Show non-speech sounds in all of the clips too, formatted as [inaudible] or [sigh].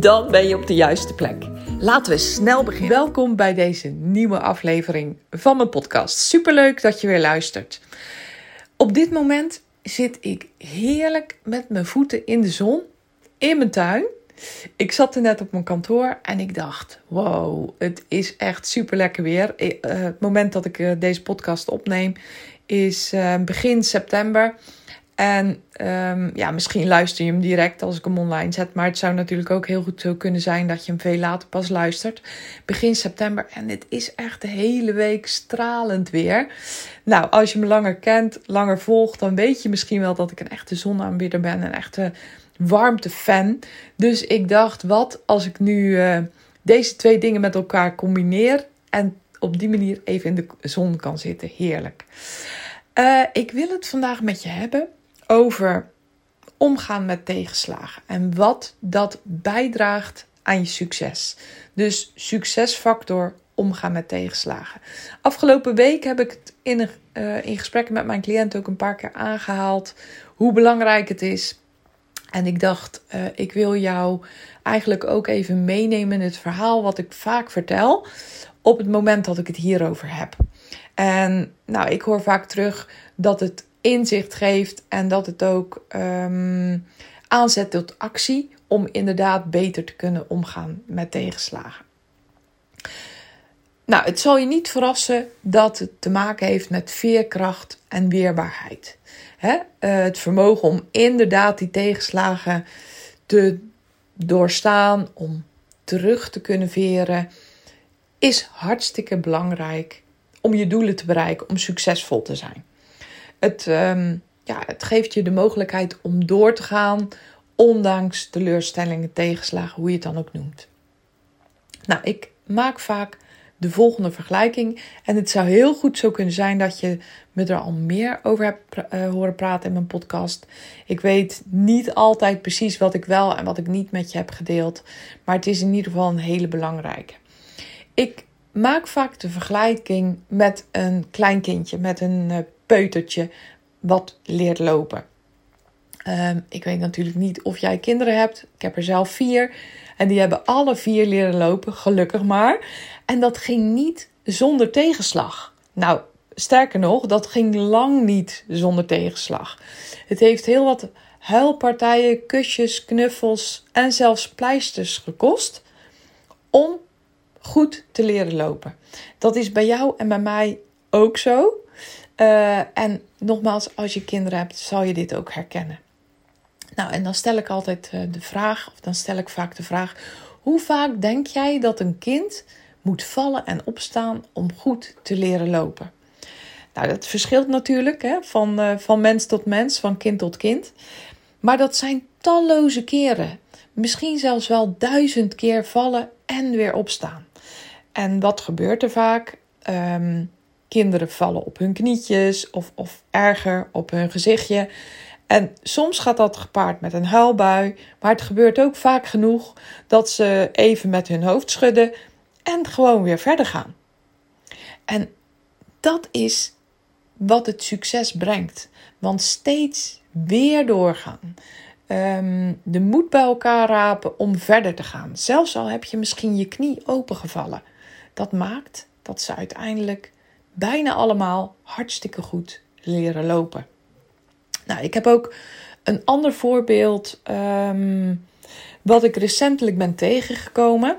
Dan ben je op de juiste plek. Laten we snel beginnen. Welkom bij deze nieuwe aflevering van mijn podcast. Superleuk dat je weer luistert. Op dit moment zit ik heerlijk met mijn voeten in de zon in mijn tuin. Ik zat er net op mijn kantoor en ik dacht: wow, het is echt super lekker weer. Eh, het moment dat ik eh, deze podcast opneem is eh, begin september. En um, ja, misschien luister je hem direct als ik hem online zet. Maar het zou natuurlijk ook heel goed zo kunnen zijn dat je hem veel later pas luistert. Begin september. En het is echt de hele week stralend weer. Nou, als je me langer kent, langer volgt, dan weet je misschien wel dat ik een echte zonaanbieder ben. Een echte warmtefan. Dus ik dacht, wat als ik nu uh, deze twee dingen met elkaar combineer. En op die manier even in de zon kan zitten. Heerlijk. Uh, ik wil het vandaag met je hebben over omgaan met tegenslagen en wat dat bijdraagt aan je succes. Dus succesfactor omgaan met tegenslagen. Afgelopen week heb ik het in, uh, in gesprekken met mijn cliënt ook een paar keer aangehaald hoe belangrijk het is. En ik dacht, uh, ik wil jou eigenlijk ook even meenemen in het verhaal wat ik vaak vertel op het moment dat ik het hierover heb. En nou, ik hoor vaak terug dat het inzicht geeft en dat het ook um, aanzet tot actie om inderdaad beter te kunnen omgaan met tegenslagen. Nou, het zal je niet verrassen dat het te maken heeft met veerkracht en weerbaarheid. He? Uh, het vermogen om inderdaad die tegenslagen te doorstaan, om terug te kunnen veren, is hartstikke belangrijk om je doelen te bereiken, om succesvol te zijn. Het, um, ja, het geeft je de mogelijkheid om door te gaan, ondanks teleurstellingen, tegenslagen, hoe je het dan ook noemt. Nou, ik maak vaak de volgende vergelijking. En het zou heel goed zo kunnen zijn dat je me er al meer over hebt uh, horen praten in mijn podcast. Ik weet niet altijd precies wat ik wel en wat ik niet met je heb gedeeld. Maar het is in ieder geval een hele belangrijke. Ik maak vaak de vergelijking met een klein kindje, met een uh, peutertje wat leert lopen. Um, ik weet natuurlijk niet of jij kinderen hebt. Ik heb er zelf vier. En die hebben alle vier leren lopen, gelukkig maar. En dat ging niet zonder tegenslag. Nou, sterker nog, dat ging lang niet zonder tegenslag. Het heeft heel wat huilpartijen, kusjes, knuffels en zelfs pleisters gekost om goed te leren lopen. Dat is bij jou en bij mij ook zo. Uh, en nogmaals, als je kinderen hebt, zal je dit ook herkennen. Nou, en dan stel ik altijd uh, de vraag, of dan stel ik vaak de vraag: hoe vaak denk jij dat een kind moet vallen en opstaan om goed te leren lopen? Nou, dat verschilt natuurlijk hè, van, uh, van mens tot mens, van kind tot kind. Maar dat zijn talloze keren. Misschien zelfs wel duizend keer vallen en weer opstaan. En wat gebeurt er vaak? Um, kinderen vallen op hun knietjes of, of erger op hun gezichtje. En soms gaat dat gepaard met een huilbui, maar het gebeurt ook vaak genoeg dat ze even met hun hoofd schudden en gewoon weer verder gaan. En dat is wat het succes brengt. Want steeds weer doorgaan. Um, de moed bij elkaar rapen om verder te gaan. Zelfs al heb je misschien je knie opengevallen. Dat maakt dat ze uiteindelijk bijna allemaal hartstikke goed leren lopen. Nou, ik heb ook een ander voorbeeld um, wat ik recentelijk ben tegengekomen.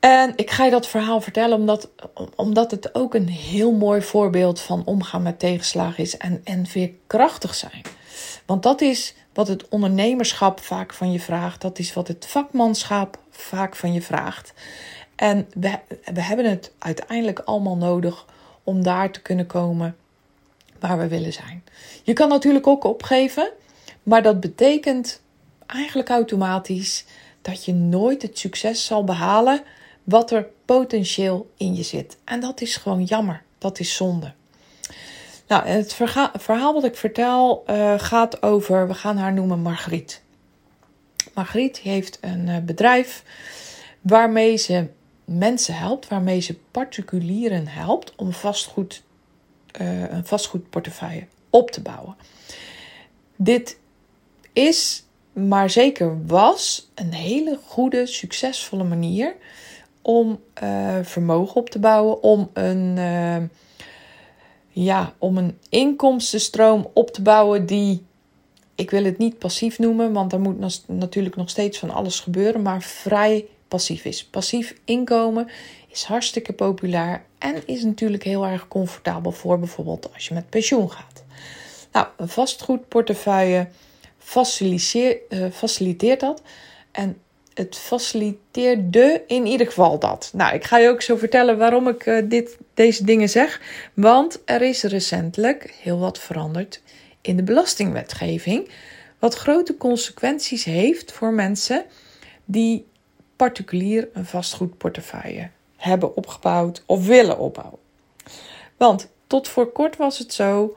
En ik ga je dat verhaal vertellen omdat, omdat het ook een heel mooi voorbeeld van omgaan met tegenslagen is en, en veerkrachtig zijn. Want dat is wat het ondernemerschap vaak van je vraagt. Dat is wat het vakmanschap vaak van je vraagt. En we, we hebben het uiteindelijk allemaal nodig om daar te kunnen komen waar we willen zijn. Je kan natuurlijk ook opgeven, maar dat betekent eigenlijk automatisch dat je nooit het succes zal behalen wat er potentieel in je zit. En dat is gewoon jammer. Dat is zonde. Nou, het verhaal wat ik vertel uh, gaat over, we gaan haar noemen Margriet. Margriet heeft een uh, bedrijf waarmee ze mensen helpt, waarmee ze particulieren helpt om vastgoed, uh, een vastgoedportefeuille op te bouwen. Dit is, maar zeker was, een hele goede, succesvolle manier om uh, vermogen op te bouwen, om een, uh, ja, om een inkomstenstroom op te bouwen die, ik wil het niet passief noemen, want er moet natuurlijk nog steeds van alles gebeuren, maar vrij passief is. Passief inkomen is hartstikke populair en is natuurlijk heel erg comfortabel voor bijvoorbeeld als je met pensioen gaat. Nou, een vastgoedportefeuille faciliteert, uh, faciliteert dat. En het faciliteerde in ieder geval dat. Nou, ik ga je ook zo vertellen waarom ik uh, dit, deze dingen zeg. Want er is recentelijk heel wat veranderd in de belastingwetgeving. Wat grote consequenties heeft voor mensen die particulier een vastgoedportefeuille hebben opgebouwd of willen opbouwen. Want tot voor kort was het zo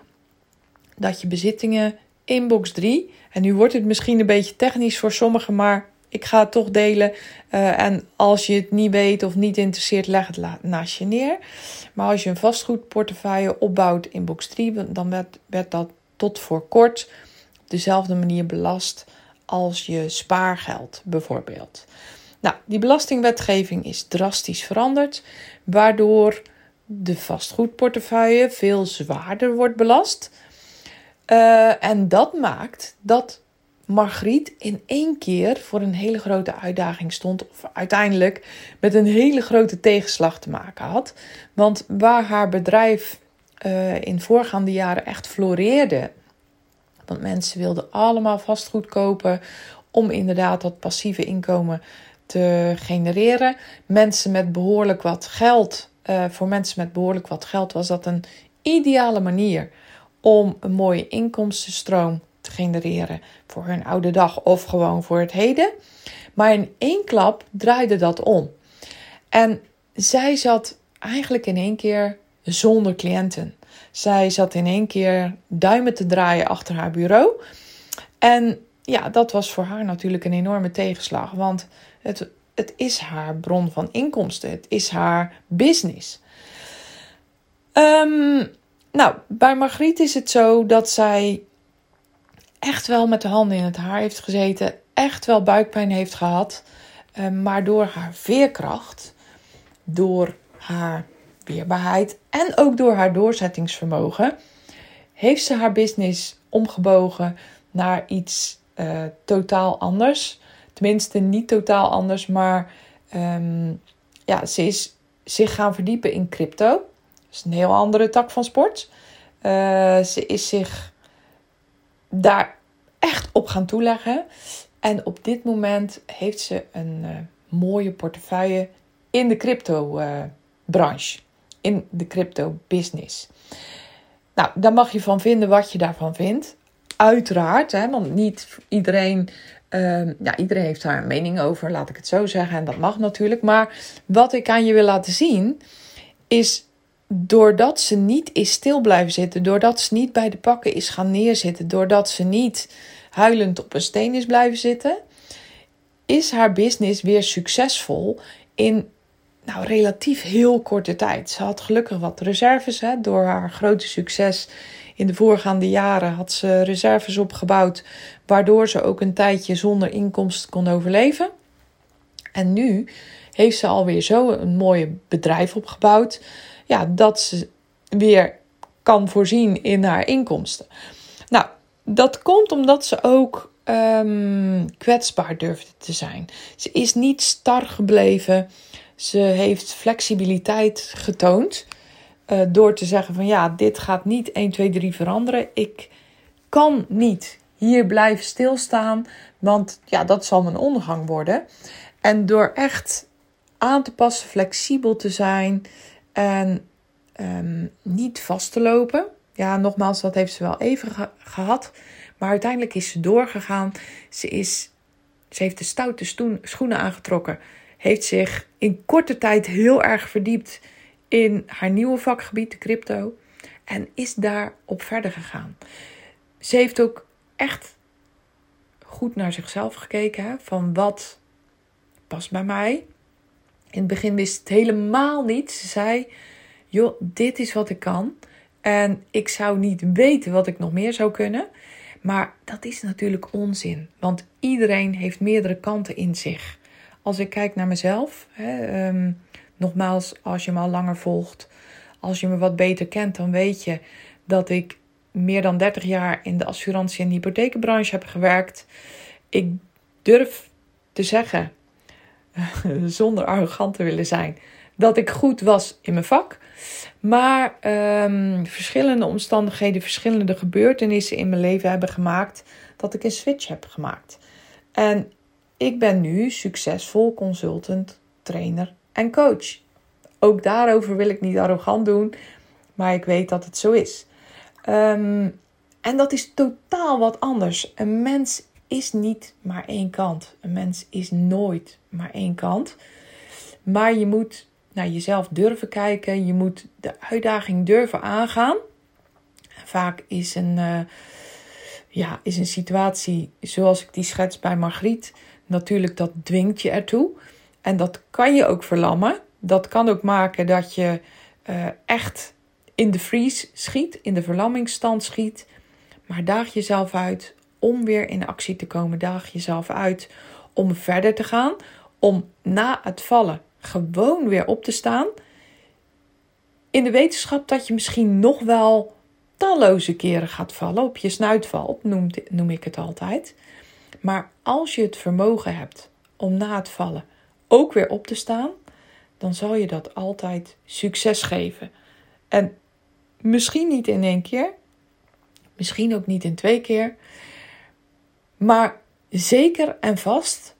dat je bezittingen in box 3, en nu wordt het misschien een beetje technisch voor sommigen, maar ik ga het toch delen. Uh, en als je het niet weet of niet interesseert, leg het naast je neer. Maar als je een vastgoedportefeuille opbouwt in box 3, dan werd, werd dat tot voor kort op dezelfde manier belast als je spaargeld bijvoorbeeld. Nou, die belastingwetgeving is drastisch veranderd, waardoor de vastgoedportefeuille veel zwaarder wordt belast. Uh, en dat maakt dat Margriet in één keer voor een hele grote uitdaging stond, of uiteindelijk met een hele grote tegenslag te maken had. Want waar haar bedrijf uh, in voorgaande jaren echt floreerde, want mensen wilden allemaal vastgoed kopen om inderdaad dat passieve inkomen te genereren. Mensen met behoorlijk wat geld, uh, voor mensen met behoorlijk wat geld was dat een ideale manier om een mooie inkomstenstroom te genereren voor hun oude dag of gewoon voor het heden. Maar in één klap draaide dat om. En zij zat eigenlijk in één keer zonder cliënten. Zij zat in één keer duimen te draaien achter haar bureau. En ja, dat was voor haar natuurlijk een enorme tegenslag. Want het, het is haar bron van inkomsten. Het is haar business. Um, nou, bij Margriet is het zo dat zij echt wel met de handen in het haar heeft gezeten. Echt wel buikpijn heeft gehad. Uh, maar door haar veerkracht, door haar weerbaarheid en ook door haar doorzettingsvermogen, heeft ze haar business omgebogen naar iets uh, totaal anders. Tenminste, niet totaal anders, maar um, ja, ze is zich gaan verdiepen in crypto. Dat is een heel andere tak van sport. Uh, ze is zich daar echt op gaan toeleggen. En op dit moment heeft ze een uh, mooie portefeuille in de crypto uh, branche. In de crypto business. Nou, daar mag je van vinden wat je daarvan vindt. Uiteraard, hè, want niet iedereen Uh, ja, iedereen heeft daar een mening over, laat ik het zo zeggen. En dat mag natuurlijk. Maar wat ik aan je wil laten zien, is doordat ze niet is stil blijven zitten, doordat ze niet bij de pakken is gaan neerzitten, doordat ze niet huilend op een steen is blijven zitten, is haar business weer succesvol in nou, relatief heel korte tijd. Ze had gelukkig wat reserves. Hè. Door haar grote succes in de voorgaande jaren had ze reserves opgebouwd, waardoor ze ook een tijdje zonder inkomsten kon overleven. En nu heeft ze alweer zo een mooie bedrijf opgebouwd, ja, dat ze weer kan voorzien in haar inkomsten. Nou, dat komt omdat ze ook um, kwetsbaar durfde te zijn. Ze is niet star gebleven. Ze heeft flexibiliteit getoond. Uh, door te zeggen van ja, dit gaat niet 1, 2, 3 veranderen. Ik kan niet hier blijven stilstaan, want ja, dat zal mijn ondergang worden. En door echt aan te passen, flexibel te zijn en um, niet vast te lopen. Ja, nogmaals, dat heeft ze wel even ge gehad. Maar uiteindelijk is ze doorgegaan. Ze is Ze heeft de stoute schoenen aangetrokken. Heeft zich in korte tijd heel erg verdiept in haar nieuwe vakgebied, de crypto. En is daarop verder gegaan. Ze heeft ook echt goed naar zichzelf gekeken. Van wat past bij mij. In het begin wist het helemaal niet. Ze zei: Joh, dit is wat ik kan. En ik zou niet weten wat ik nog meer zou kunnen. Maar dat is natuurlijk onzin. Want iedereen heeft meerdere kanten in zich. Als ik kijk naar mezelf, hè, ehm, nogmaals, als je me al langer volgt, als je me wat beter kent, dan weet je dat ik meer dan 30 jaar in de assurantie- en hypotheekbranche heb gewerkt. Ik durf te zeggen, [laughs] zonder arrogant te willen zijn, dat ik goed was in mijn vak. Maar um, verschillende omstandigheden, verschillende gebeurtenissen in mijn leven hebben gemaakt dat ik een switch heb gemaakt. En ik ben nu succesvol consultant, trainer en coach. Ook daarover wil ik niet arrogant doen, maar ik weet dat het zo is. Um, en dat is totaal wat anders. Een mens is niet maar één kant. Een mens is nooit maar één kant. Maar je moet naar jezelf durven kijken. Je moet de uitdaging durven aangaan. Vaak is een, uh, ja, is een situatie zoals ik die schets bij Margriet. Natuurlijk, dat dwingt je ertoe. En dat kan je ook verlammen. Dat kan ook maken dat je uh, echt in de freeze schiet, in de verlammingsstand schiet. Maar daag jezelf uit om weer in actie te komen. Daag jezelf uit om verder te gaan. Om na het vallen gewoon weer op te staan. In de wetenschap dat je misschien nog wel talloze keren gaat vallen, op je snuit valt, noem, noem ik het altijd. Maar als je het vermogen hebt om na het vallen ook weer op te staan, dan zal je dat altijd succes geven. En misschien niet in één keer, misschien ook niet in twee keer, maar zeker en vast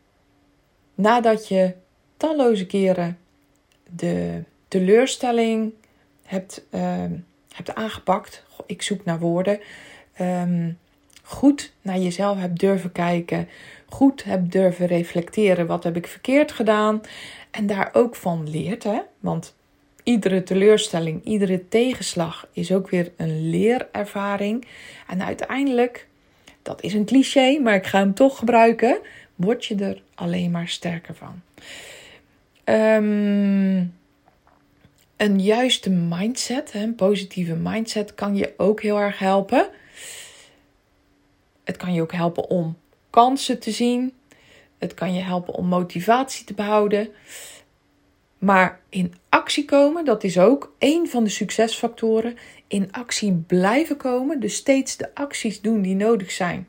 nadat je talloze keren de teleurstelling hebt, uh, hebt aangepakt. ik zoek naar woorden. Um, goed naar jezelf hebt durven kijken. Goed hebt durven reflecteren. Wat heb ik verkeerd gedaan? En daar ook van leert. Hè? Want iedere teleurstelling, iedere tegenslag is ook weer een leerervaring. En uiteindelijk, dat is een cliché, maar ik ga hem toch gebruiken. Word je er alleen maar sterker van. Um, een juiste mindset, een positieve mindset, kan je ook heel erg helpen. Het kan je ook helpen om kansen te zien. Het kan je helpen om motivatie te behouden. Maar in actie komen, dat is ook een van de succesfactoren. In actie blijven komen, dus steeds de acties doen die nodig zijn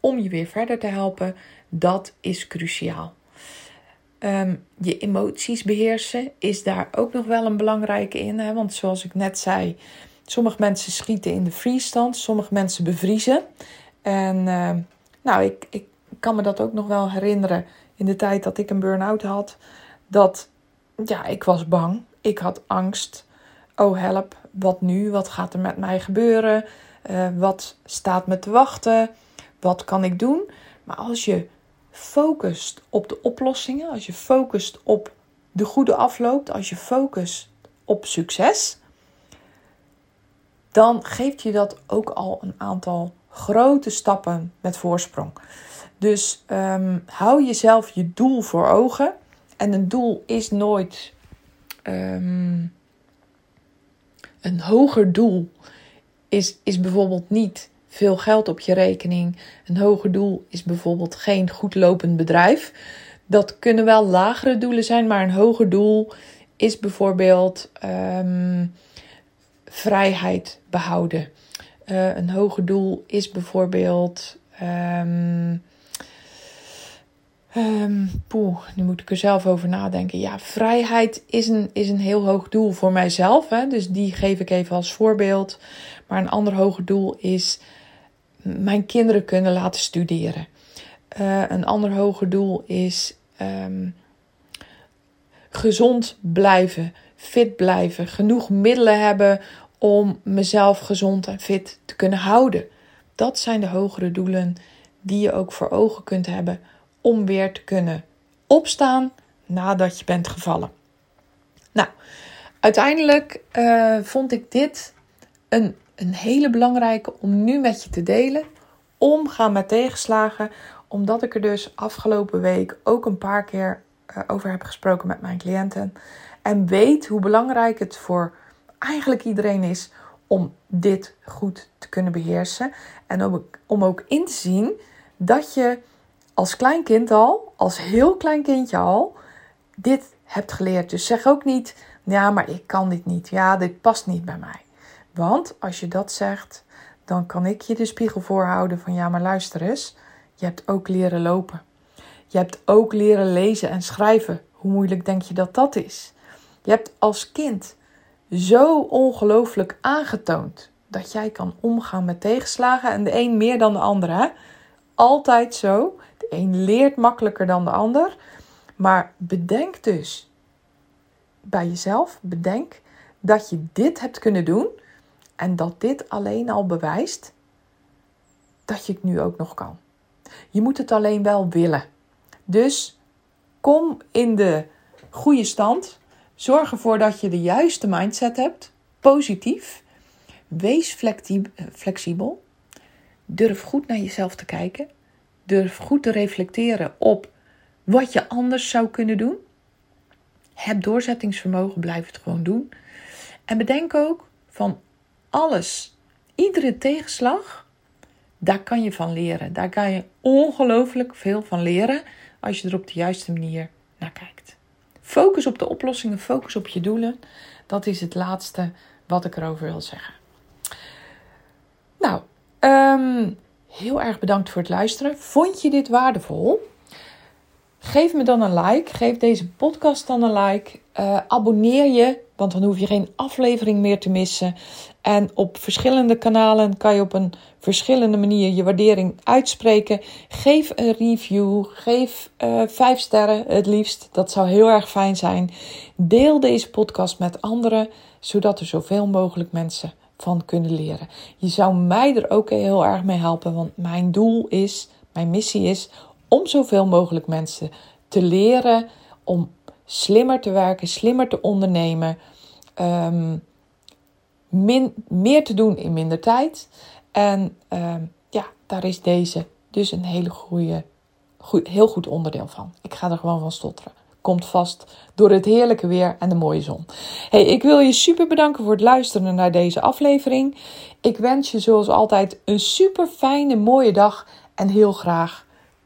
om je weer verder te helpen, dat is cruciaal. Ehm, je emoties beheersen is daar ook nog wel een belangrijke in. Hè? Want zoals ik net zei, sommige mensen schieten in de freestand, sommige mensen bevriezen. En ehm, nou, ik, ik kan me dat ook nog wel herinneren in de tijd dat ik een burn-out had. Dat ja, ik was bang, ik had angst. Oh help, wat nu? Wat gaat er met mij gebeuren? Uh, wat staat me te wachten? Wat kan ik doen? Maar als je focust op de oplossingen, als je focust op de goede afloop, als je focust op succes, dan geeft je dat ook al een aantal grote stappen met voorsprong. Dus um, hou jezelf je doel voor ogen. En een doel is nooit um, een hoger doel. Is, is bijvoorbeeld niet veel geld op je rekening. Een hoger doel is bijvoorbeeld geen goed lopend bedrijf. Dat kunnen wel lagere doelen zijn, maar een hoger doel is bijvoorbeeld um, vrijheid behouden. Uh, een hoger doel is bijvoorbeeld. Um, poeh, nu moet ik er zelf over nadenken. Ja, vrijheid is een, is een heel hoog doel voor mijzelf. Hè? Dus die geef ik even als voorbeeld. Maar een ander hoger doel is mijn kinderen kunnen laten studeren. Uh, een ander hoger doel is um, gezond blijven, fit blijven, genoeg middelen hebben om mezelf gezond en fit te kunnen houden. Dat zijn de hogere doelen die je ook voor ogen kunt hebben om weer te kunnen opstaan nadat je bent gevallen. Nou, uiteindelijk uh, vond ik dit een, een hele belangrijke om nu met je te delen. Omgaan met tegenslagen, omdat ik er dus afgelopen week ook een paar keer uh, over heb gesproken met mijn cliënten. En weet hoe belangrijk het voor eigenlijk iedereen is om dit goed te kunnen beheersen. En om, om ook in te zien dat je als klein kind al, als heel klein kindje al, dit hebt geleerd. Dus zeg ook niet, ja, maar ik kan dit niet. Ja, dit past niet bij mij. Want als je dat zegt, dan kan ik je de spiegel voorhouden van, ja, maar luister eens, je hebt ook leren lopen. Je hebt ook leren lezen en schrijven. Hoe moeilijk denk je dat dat is? Je hebt als kind zo ongelooflijk aangetoond dat jij kan omgaan met tegenslagen. En de een meer dan de ander. Hè? Altijd zo. De een leert makkelijker dan de ander. Maar bedenk dus bij jezelf, bedenk dat je dit hebt kunnen doen. En dat dit alleen al bewijst dat je het nu ook nog kan. Je moet het alleen wel willen. Dus kom in de goede stand. Zorg ervoor dat je de juiste mindset hebt. Positief. Wees flexibel. Durf goed naar jezelf te kijken. Durf goed te reflecteren op wat je anders zou kunnen doen. Heb doorzettingsvermogen, blijf het gewoon doen. En bedenk ook van alles, iedere tegenslag, daar kan je van leren. Daar kan je ongelooflijk veel van leren als je er op de juiste manier naar kijkt. Focus op de oplossingen, focus op je doelen. Dat is het laatste wat ik erover wil zeggen. Nou, um, heel erg bedankt voor het luisteren. Vond je dit waardevol? Geef me dan een like. Geef deze podcast dan een like. Uh, abonneer je, want dan hoef je geen aflevering meer te missen. En op verschillende kanalen kan je op een verschillende manier je waardering uitspreken. Geef een review. Geef uh, vijf sterren het liefst. Dat zou heel erg fijn zijn. Deel deze podcast met anderen, zodat er zoveel mogelijk mensen van kunnen leren. Je zou mij er ook heel erg mee helpen, want mijn doel is, mijn missie is om zoveel mogelijk mensen te leren om slimmer te werken, slimmer te ondernemen, ehm, min, meer te doen in minder tijd. En ehm, ja, daar is deze dus een hele goede, goed, heel goed onderdeel van. Ik ga er gewoon van stotteren komt vast door het heerlijke weer en de mooie zon. Hey, ik wil je super bedanken voor het luisteren naar deze aflevering. Ik wens je zoals altijd een super fijne, mooie dag en heel graag